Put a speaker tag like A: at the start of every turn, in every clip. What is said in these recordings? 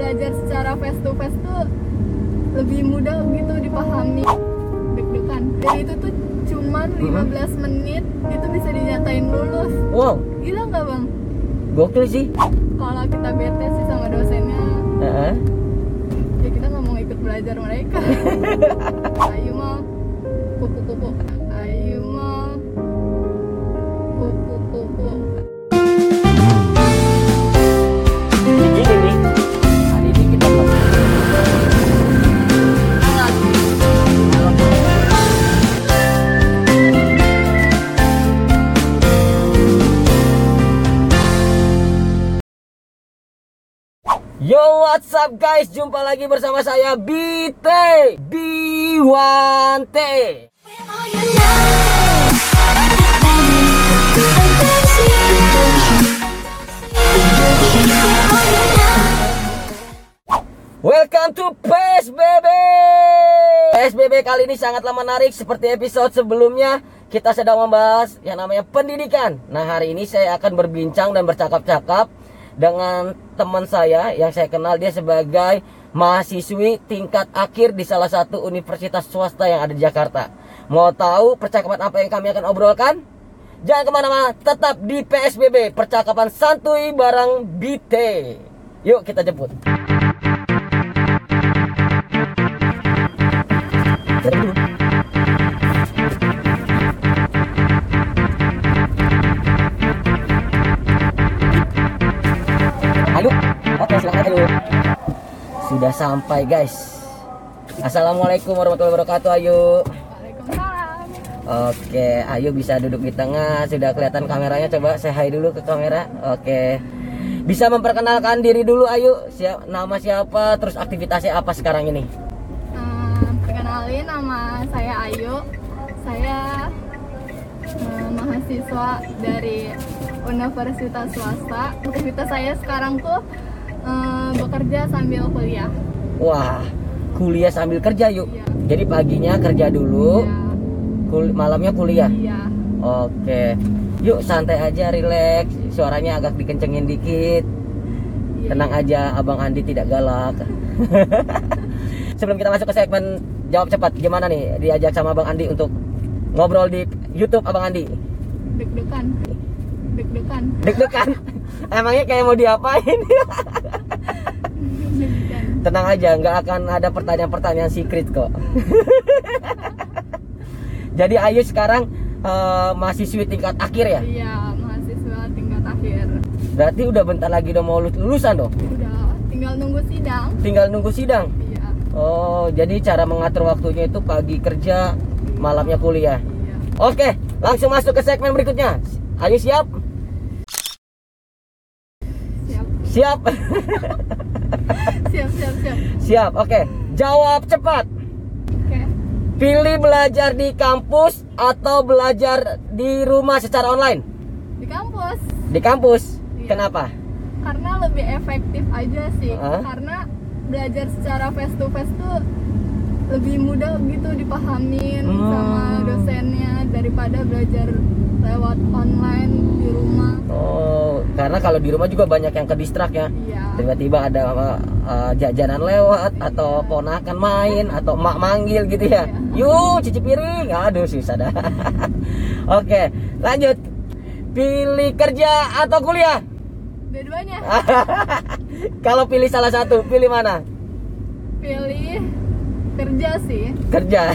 A: belajar secara face to face tuh lebih mudah gitu dipahami. Deg-degan. Dan itu tuh cuman 15 menit itu bisa dinyatain lulus.
B: Wow,
A: gila nggak bang?
B: Gokil sih.
A: kalau kita bete sih sama dosennya.
B: Heeh.
A: ya kita nggak mau ikut belajar mereka. Ayo mah kupu
B: what's up guys? Jumpa lagi bersama saya BT B1T Welcome to PSBB PSBB kali ini sangatlah menarik Seperti episode sebelumnya. Kita sedang membahas yang namanya pendidikan. Nah hari ini saya akan berbincang dan bercakap-cakap Dengan teman saya yang saya kenal Dia sebagai mahasiswi tingkat akhir Di salah satu universitas swasta yang ada di Jakarta Mau tahu percakapan apa yang kami akan obrolkan? Jangan ke mana-mana, tetap di PSBB Percakapan santuy bareng BT Yuk kita jemput. Ayo. Sudah sampai guys. Assalamualaikum warahmatullahi wabarakatuh. Ayo.
A: Waalaikumsalam
B: Oke, Ayu bisa duduk di tengah. Sudah kelihatan kameranya. Coba saya hai dulu ke kamera. Oke. Bisa memperkenalkan diri dulu Ayu. Siap, nama siapa? Terus aktivitasnya apa sekarang ini?
A: Perkenalin nama saya Ayu saya mahasiswa dari universitas swasta aktivitas saya sekarang tuh bekerja sambil kuliah
B: Wah, kuliah sambil kerja yuk.
A: Iya.
B: Jadi paginya kerja dulu,
A: Iya,
B: kul- malamnya kuliah.
A: iya
B: Oke. Yuk santai aja, relax. Suaranya agak dikencengin dikit.
A: iya.
B: Tenang aja, Abang Andi tidak galak. Sebelum kita masuk ke segmen jawab cepat, gimana nih diajak sama Abang Andi untuk ngobrol di YouTube Abang Andi?
A: deg-degan deg-degan
B: Deg-degan. Emangnya kayak mau diapain? Tenang aja, nggak akan ada pertanyaan-pertanyaan secret kok. Jadi Ayu sekarang eh, mahasiswi tingkat akhir ya?
A: iya mahasiswa tingkat akhir
B: Berarti udah bentar lagi udah mau lulus- lulusan dong?
A: udah tinggal nunggu sidang
B: Tinggal nunggu sidang?
A: iya
B: Oh, jadi cara mengatur waktunya itu pagi kerja, malamnya kuliah.
A: iya
B: Oke, langsung masuk ke segmen berikutnya. Ayu siap?
A: siap
B: Siap.
A: siap siap siap
B: siap. Oke, jawab cepat.
A: oke
B: Pilih belajar di kampus atau belajar di rumah secara online?
A: di kampus
B: Di kampus.
A: Iya.
B: Kenapa?
A: karena lebih efektif aja sih
B: Hah?
A: karena belajar secara face to face tuh lebih mudah gitu dipahamin
B: Hmm.
A: sama dosennya daripada belajar lewat online di rumah
B: Oh, karena kalau di rumah juga banyak yang ke distrak ya.
A: iya
B: Tiba-tiba ada uh, jajanan lewat atau ponakan main atau emak manggil gitu ya. Yuk, cuci piring. Aduh, susah dah. Oke, lanjut. Pilih kerja atau kuliah?
A: dua-duanya
B: Kalau pilih salah satu, pilih mana?
A: pilih kerja sih
B: Kerja.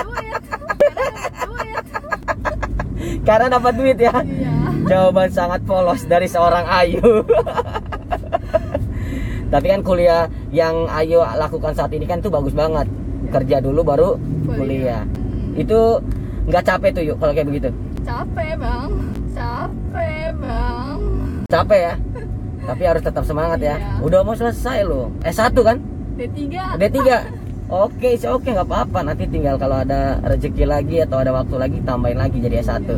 A: duit duit
B: Karena dapat duit ya.
A: iya
B: Jawaban sangat polos dari seorang Ayu. Tapi kan kuliah yang Ayu lakukan saat ini kan tuh bagus banget. Kerja dulu baru kuliah.
A: Kuliah.
B: Itu nggak capek tuh yuk kalau kayak begitu.
A: capek bang capek bang
B: Capek ya. Tapi harus tetap semangat ya.
A: Iya.
B: Udah mau selesai loh. S1 kan?
A: D3
B: D3. Oke, sih oke nggak apa-apa. Nanti tinggal kalau ada rezeki lagi atau ada waktu lagi tambahin lagi jadi S1.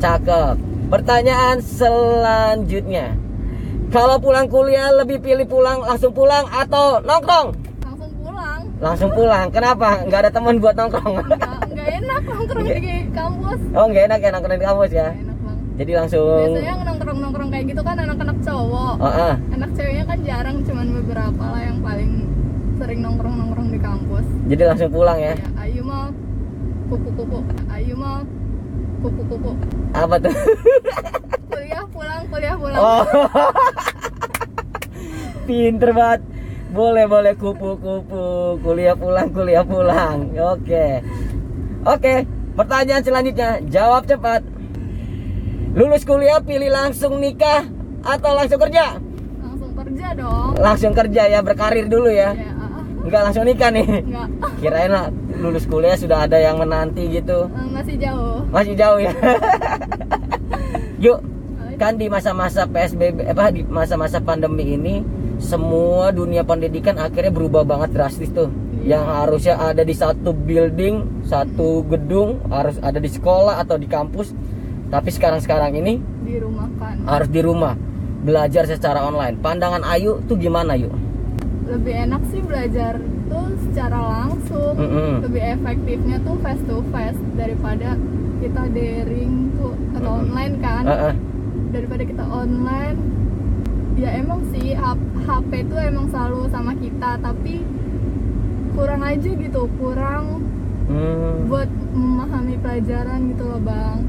B: Cakep. Pertanyaan selanjutnya. Kalau pulang kuliah lebih pilih pulang langsung pulang atau nongkrong?
A: langsung pulang
B: Langsung pulang. Kenapa? Nggak ada teman buat nongkrong.
A: nggak nggak enak nongkrong di kampus
B: oh, nggak enak ya nongkrong di kampus ya.
A: Nggak enak banget
B: Jadi langsung
A: biasanya nongkrong nongkrong kayak gitu kan anak-anak cowok
B: Ah, ah.
A: anak ceweknya kan jarang cuman beberapa lah yang paling sering nongkrong nongkrong di kampus
B: Jadi langsung pulang ya.
A: ya ayu mah kupu-kupu ayu mah kupu-kupu
B: Apa tuh?
A: kuliah pulang kuliah pulang
B: Oh. Pinter banget. Boleh boleh kupu-kupu. Kuliah pulang, kuliah pulang. Oke. Oke, pertanyaan selanjutnya. Jawab cepat. Lulus kuliah pilih langsung nikah atau langsung kerja?
A: langsung kerja dong
B: Langsung kerja ya, berkarir dulu ya.
A: ya
B: Enggak langsung nikah nih.
A: nggak
B: Kirain lah lulus kuliah sudah ada yang menanti gitu.
A: Eh, masih jauh
B: Masih jauh ya. Yuk, kan di masa-masa PSBB apa di masa-masa pandemi ini semua dunia pendidikan akhirnya berubah banget drastis tuh.
A: Iya.
B: Yang harusnya ada di satu building, satu gedung, harus ada di sekolah atau di kampus. Tapi sekarang-sekarang ini
A: di rumah kan
B: harus di rumah belajar secara online. Pandangan Ayu tuh gimana, yuk?
A: Lebih enak sih belajar tuh secara langsung
B: Mm-mm.
A: lebih efektifnya tuh face to face daripada kita daring tuh atau
B: Mm-mm.
A: online kan
B: Ah, ah.
A: daripada kita online ya emang sih HP tuh emang selalu sama kita tapi kurang aja gitu kurang
B: Hmm.
A: buat memahami pelajaran gitu loh bang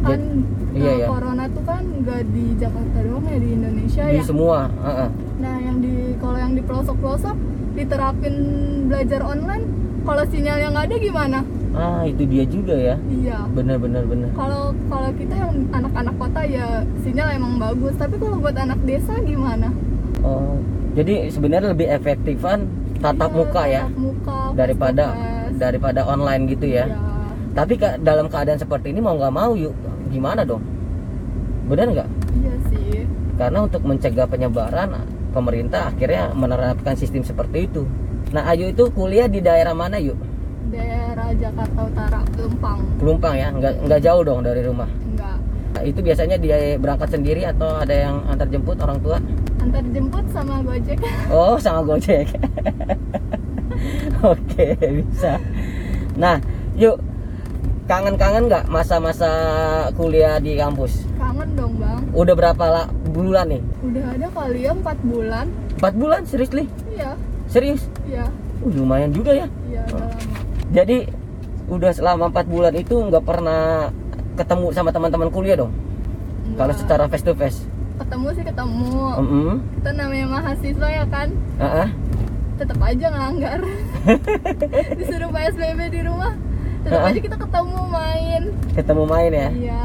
A: kan
B: Jadi- iya, iya.
A: corona tuh kan nggak di Jakarta doang ya di Indonesia
B: Di
A: ya
B: semua. ah, ah.
A: Nah yang di kalau yang di pelosok pelosok diterapin belajar online kalau sinyalnya nggak ada gimana
B: Ah, itu dia juga ya.
A: iya
B: Bener bener bener.
A: kalau kalau kita yang anak-anak kota ya sinyal emang bagus tapi kalau buat anak desa gimana
B: Oh, jadi sebenarnya lebih efektifan tatap
A: Iya,
B: muka ya
A: tatap muka
B: daripada daripada online gitu ya.
A: Iya.
B: Tapi ka- dalam keadaan seperti ini mau nggak mau yuk gimana dong? Bener nggak?
A: iya sih
B: Karena untuk mencegah penyebaran pemerintah akhirnya menerapkan sistem seperti itu. Nah Ayu itu kuliah di daerah mana yuk?
A: daerah Jakarta Utara Pelumpang
B: Pelumpang ya, nggak nggak jauh dong dari rumah.
A: enggak
B: Nah, itu biasanya dia berangkat sendiri atau ada yang antar jemput orang tua?
A: antar jemput sama Gojek
B: Oh, sama Gojek. Oke, bisa. Nah, yuk kangen-kangen nggak masa-masa kuliah di kampus?
A: kangen dong bang
B: Udah berapa lah bulan nih?
A: udah ada kali ya 4 bulan
B: Empat bulan serius li?
A: iya
B: Serius?
A: iya
B: Uh, lumayan juga ya.
A: iya udah lama
B: Jadi udah selama empat bulan itu nggak pernah ketemu sama teman-teman kuliah dong? Kalau secara face to face?
A: ketemu sih ketemu
B: Mm
A: kita namanya mahasiswa ya kan
B: Ah, ah.
A: tetap aja ngelanggar disuruh PSBB di rumah tetap aja kita ketemu main
B: ketemu main ya.
A: iya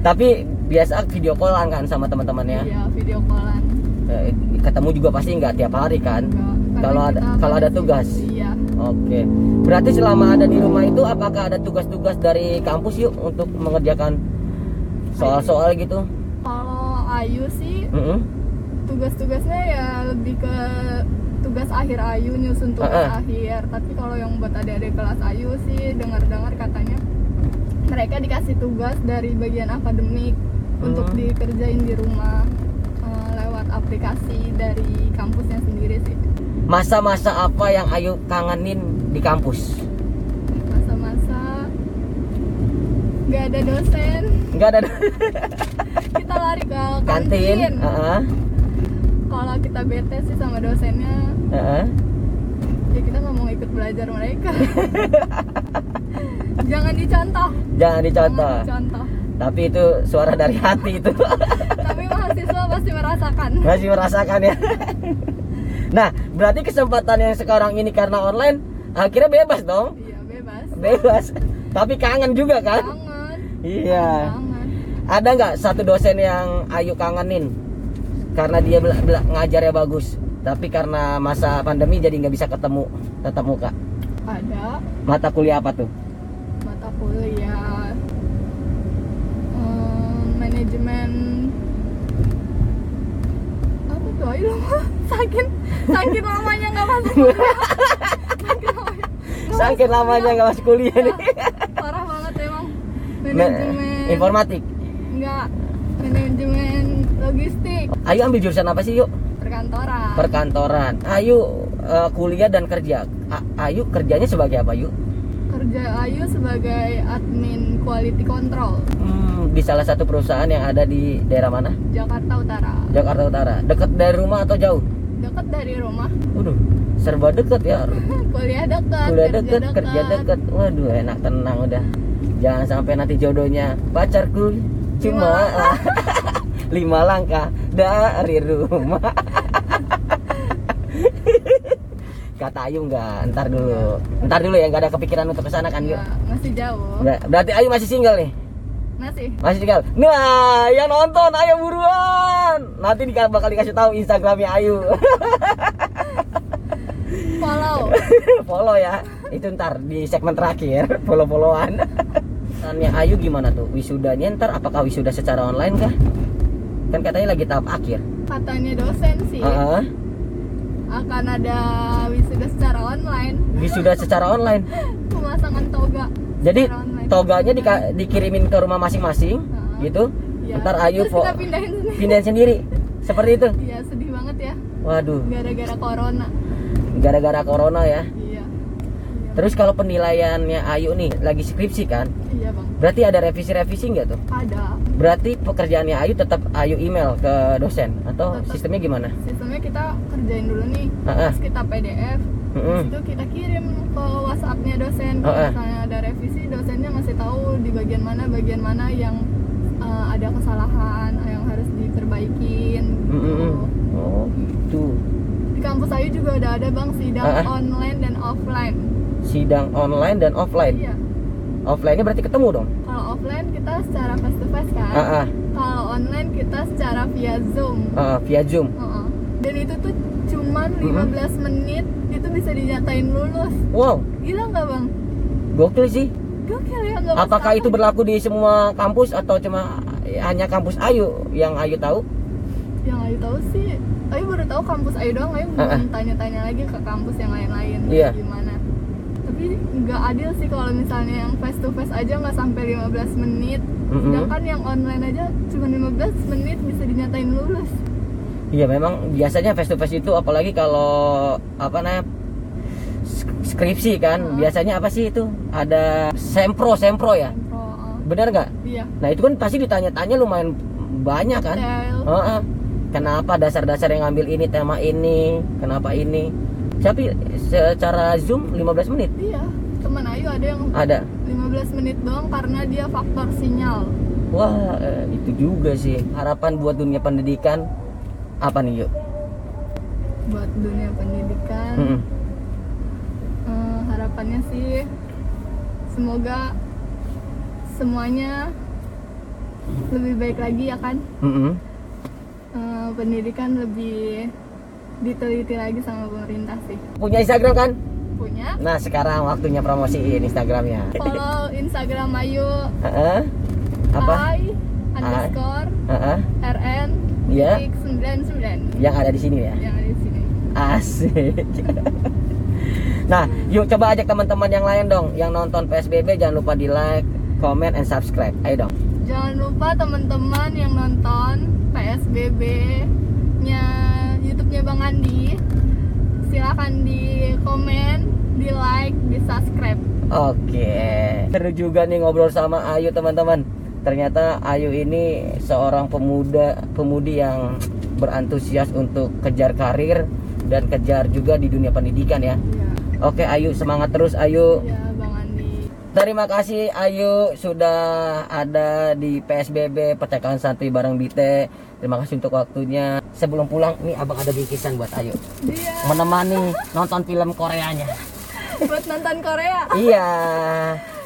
B: Tapi biasa video callan kan sama teman-temannya.
A: iya video callan
B: Eh, ketemu juga pasti nggak tiap hari kan? Kalau ada kalau ada tugas.
A: iya
B: Oke. Berarti selama ada di rumah itu apakah ada tugas-tugas dari kampus yuk untuk mengerjakan soal-soal gitu?
A: kalau Ayu sih
B: Mm-mm.
A: Tugas-tugasnya ya lebih ke tugas akhir Ayu nyusun tugas
B: Heeh.
A: akhir tapi kalau yang buat adik-adik kelas Ayu sih dengar-dengar katanya mereka dikasih tugas dari bagian akademik untuk
B: Hmm.
A: dikerjain di rumah eh, lewat aplikasi dari kampusnya sendiri sih
B: Masa-masa apa yang Ayu kangenin di kampus?
A: masa-masa nggak ada dosen
B: Enggak ada
A: kita lari ke
B: kantin.
A: kantin
B: Heeh.
A: Kalau kita bete sih sama dosennya
B: Heeh.
A: ya kita nggak mau ikut belajar mereka jangan dicontoh
B: Jangan dicontoh.
A: jangan dicontoh
B: Tapi itu suara dari hati itu.
A: tapi mahasiswa pasti merasakan
B: Masih merasakan ya. Nah, berarti kesempatan yang sekarang ini karena online akhirnya bebas dong.
A: iya bebas
B: Bebas. Tapi kangen juga kan?
A: kangen
B: Iya.
A: kangen
B: Ada nggak satu dosen yang Ayu kangenin karena dia bela- bela- ngajarnya bagus, tapi karena masa pandemi jadi nggak bisa ketemu tatap muka.
A: ada
B: Mata kuliah apa tuh?
A: mata kuliah em, manajemen apa tuh ayo saking saking lamanya nggak masuk kuliah saking lamanya nggak masuk kuliah.
B: nih.
A: Iya, parah banget emang
B: Me-
A: manajemen
B: informatik.
A: enggak manajemen logistik
B: Ayu ambil jurusan apa sih yuk?
A: perkantoran
B: Perkantoran. Ayu eh, kuliah dan kerja. A- Ayu kerjanya sebagai apa yuk?
A: kerja Ayu sebagai admin quality control
B: Hmm, di salah satu perusahaan yang ada di daerah mana?
A: Jakarta Utara.
B: Jakarta Utara. Dekat dari rumah atau jauh?
A: Dekat dari rumah,
B: Waduh, serba deket ya.
A: kuliah dekat,
B: Kuliah
A: kerja
B: deket, kerja deket. Waduh, enak tenang udah. Jangan sampai nanti jodohnya pacarku cuma lima langkah dari rumah. Kata Ayu enggak, ntar dulu. Ntar dulu ya, enggak ada kepikiran untuk ke sana kan yuk.
A: Ya, masih jauh.
B: Enggak, berarti Ayu masih single nih.
A: Masih.
B: Masih tinggal. Nah, yang nonton ayo buruan. Nanti di bakal dikasih tahu Instagramnya Ayu.
A: Follow.
B: Follow ya. Itu ntar di segmen terakhir follow-followan. Tanya Ayu gimana tuh? Wisudanya ntar apakah wisuda secara online kah? Kan katanya lagi tahap akhir.
A: Katanya dosen sih
B: Heeh.
A: akan ada wisuda secara online,
B: Wisuda secara online.
A: pemasangan toga.
B: Jadi
A: online.
B: toganya dika- dikirimin ke rumah masing-masing
A: Heeh.
B: gitu.
A: Ya.
B: Ntar Ayu
A: Terus kita pindahin sendiri.
B: pindahin sendiri. Seperti itu.
A: Iya, sedih banget ya
B: Waduh,
A: gara-gara corona.
B: gara-gara corona ya. Terus kalau penilaiannya Ayu nih lagi skripsi kan,
A: Iya, Bang.
B: berarti ada revisi-revisi nggak tuh?
A: Ada.
B: Berarti pekerjaannya Ayu tetap Ayu email ke dosen atau
A: Tetap.
B: sistemnya gimana?
A: Sistemnya kita kerjain dulu nih. Terus kita PDF.
B: Mm-mm.
A: Terus itu kita kirim ke WhatsApp-nya dosen. Kalau misalnya ada revisi, dosennya ngasih tahu di bagian mana bagian mana yang uh, ada kesalahan yang harus diperbaikin. Gitu.
B: Oh gitu.
A: Kampus Ayu juga udah ada bang sidang
B: Heeh.
A: online dan offline.
B: Sidang online dan offline.
A: Iya.
B: Offline-nya berarti ketemu dong?
A: Kalau offline kita secara face to face kan.
B: Ah, ah.
A: Kalau online kita secara via Zoom.
B: Ah, via Zoom.
A: Heeh. Dan itu tuh cuman
B: Mm-mm.
A: 15 menit itu bisa dinyatain lulus.
B: Wow,
A: Gila nggak bang?
B: gokil sih.
A: Gokil ya nggak
B: Apakah itu berlaku di semua kampus atau cuma hanya kampus Ayu yang Ayu tahu?
A: Yang Ayu tahu sih, Ayu baru tahu kampus Ayu doang. Ayu belum tanya-tanya lagi ke kampus yang lain-lain
B: Iya.
A: gimana. Tapi nggak adil sih kalau misalnya yang face to face aja nggak sampai 15 menit.
B: Mm-mm.
A: Sedangkan yang online aja cuma 15 menit bisa dinyatain lulus.
B: Iya memang biasanya face to face itu apalagi kalau apa namanya sk- skripsi kan biasanya apa sih itu ada sempro sempro ya
A: Pro, uh,
B: benar nggak
A: iya.
B: nah itu kan pasti ditanya-tanya lumayan banyak kan
A: Detail.
B: Heeh. Kenapa dasar-dasar yang ngambil ini tema ini kenapa ini tapi secara zoom 15 menit
A: Iya. Teman Ayu ada yang
B: ada
A: 15 menit doang karena dia faktor sinyal.
B: wah eh, itu juga sih harapan buat dunia pendidikan apa nih yuk
A: buat dunia pendidikan.
B: Mm-mm.
A: Eh, harapannya sih semoga semuanya lebih baik lagi ya kan
B: Mm-mm.
A: Eh, pendidikan lebih diteliti lagi sama pemerintah sih.
B: Punya Instagram kan?
A: Punya.
B: Nah sekarang waktunya promosiin Instagramnya.
A: Follow Instagram Ayu.
B: Heeh. apa?
A: I underscore
B: Heeh.
A: RN
B: Iya.
A: titik 99
B: yang ada di sini ya?
A: Yang ada di sini.
B: Asik. Nah yuk coba ajak teman-teman yang lain dong yang nonton PSBB jangan lupa di like comment and subscribe. Ayo dong
A: Jangan lupa teman-teman yang nonton PSBB nya YouTube-nya Bang Andi silakan di komen, di like, di subscribe.
B: Oke, seru juga nih ngobrol sama Ayu teman-teman. Ternyata Ayu ini seorang pemuda pemudi yang berantusias untuk kejar karir dan kejar juga di dunia pendidikan ya.
A: Iya,
B: Oke Ayu semangat terus Ayu.
A: Andi.
B: Terima kasih Ayu sudah ada di PSBB Percakapan Santuy bareng Bite. Terima kasih untuk waktunya. Sebelum pulang nih Abang ada bingkisan buat Ayu.
A: Dia
B: Menemani nonton film Koreanya.
A: buat nonton Korea.
B: Iya.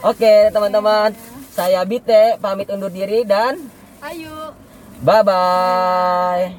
B: Oke, teman-teman. Saya Bite pamit undur diri dan
A: Ayo.
B: bye bye.